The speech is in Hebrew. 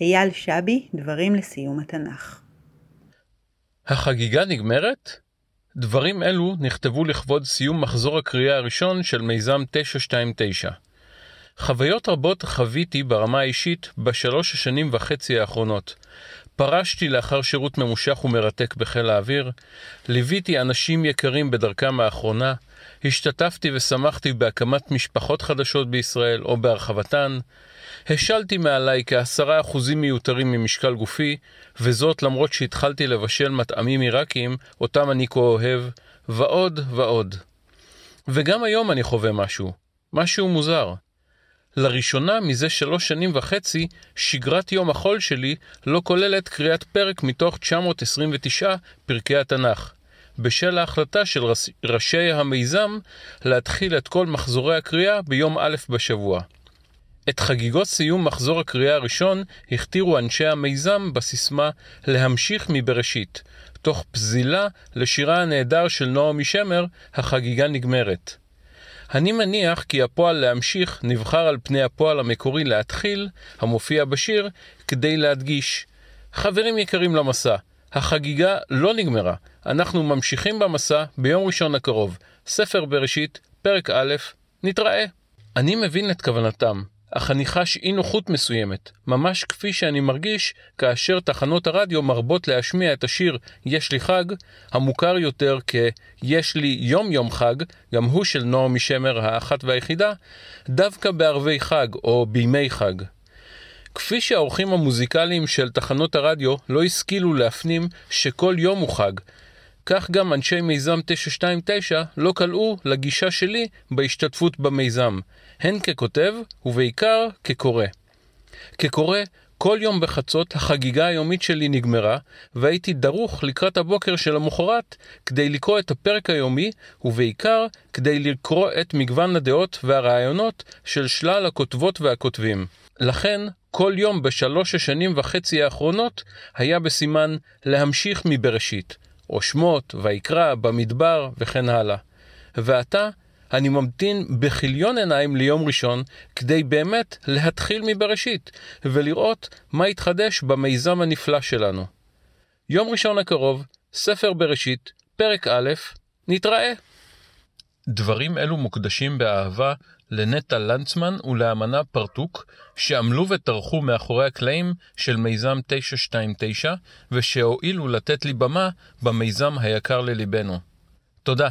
אייל שבי, דברים לסיום התנ"ך. החגיגה נגמרת? דברים אלו נכתבו לכבוד סיום מחזור הקריאה הראשון של מיזם 929. חוויות רבות חוויתי ברמה האישית בשלוש השנים וחצי האחרונות. פרשתי לאחר שירות ממושך ומרתק בחיל האוויר, ליוויתי אנשים יקרים בדרכם האחרונה, השתתפתי ושמחתי בהקמת משפחות חדשות בישראל או בהרחבתן, השלתי מעליי כעשרה אחוזים מיותרים ממשקל גופי, וזאת למרות שהתחלתי לבשל מטעמים עיראקיים, אותם אני כה אוהב, ועוד ועוד. וגם היום אני חווה משהו, משהו מוזר. לראשונה מזה שלוש שנים וחצי, שגרת יום החול שלי לא כוללת קריאת פרק מתוך 929 פרקי התנ"ך. בשל ההחלטה של ראשי המיזם להתחיל את כל מחזורי הקריאה ביום א' בשבוע. את חגיגות סיום מחזור הקריאה הראשון הכתירו אנשי המיזם בסיסמה "להמשיך מבראשית", תוך פזילה לשירה הנהדר של נעמי שמר, "החגיגה נגמרת". אני מניח כי הפועל להמשיך נבחר על פני הפועל המקורי להתחיל, המופיע בשיר, כדי להדגיש. חברים יקרים למסע, החגיגה לא נגמרה, אנחנו ממשיכים במסע ביום ראשון הקרוב. ספר בראשית, פרק א', נתראה. אני מבין את כוונתם, אך אני חש אי נוחות מסוימת, ממש כפי שאני מרגיש כאשר תחנות הרדיו מרבות להשמיע את השיר "יש לי חג", המוכר יותר כ"יש לי יום יום חג", גם הוא של נעמי שמר האחת והיחידה, דווקא בערבי חג או בימי חג. כפי שהאורחים המוזיקליים של תחנות הרדיו לא השכילו להפנים שכל יום הוא חג, כך גם אנשי מיזם 929 לא כלאו לגישה שלי בהשתתפות במיזם, הן ככותב ובעיקר כקורא. כקורא, כל יום בחצות החגיגה היומית שלי נגמרה, והייתי דרוך לקראת הבוקר של המחרת כדי לקרוא את הפרק היומי, ובעיקר כדי לקרוא את מגוון הדעות והרעיונות של שלל הכותבות והכותבים. לכן, כל יום בשלוש השנים וחצי האחרונות היה בסימן להמשיך מבראשית, או שמות, ויקרא, במדבר וכן הלאה. ועתה אני ממתין בכיליון עיניים ליום ראשון, כדי באמת להתחיל מבראשית, ולראות מה יתחדש במיזם הנפלא שלנו. יום ראשון הקרוב, ספר בראשית, פרק א', נתראה. דברים אלו מוקדשים באהבה לנטע לנצמן ולאמנה פרטוק, שעמלו וטרחו מאחורי הקלעים של מיזם 929, ושהואילו לתת לי במה במיזם היקר לליבנו. תודה.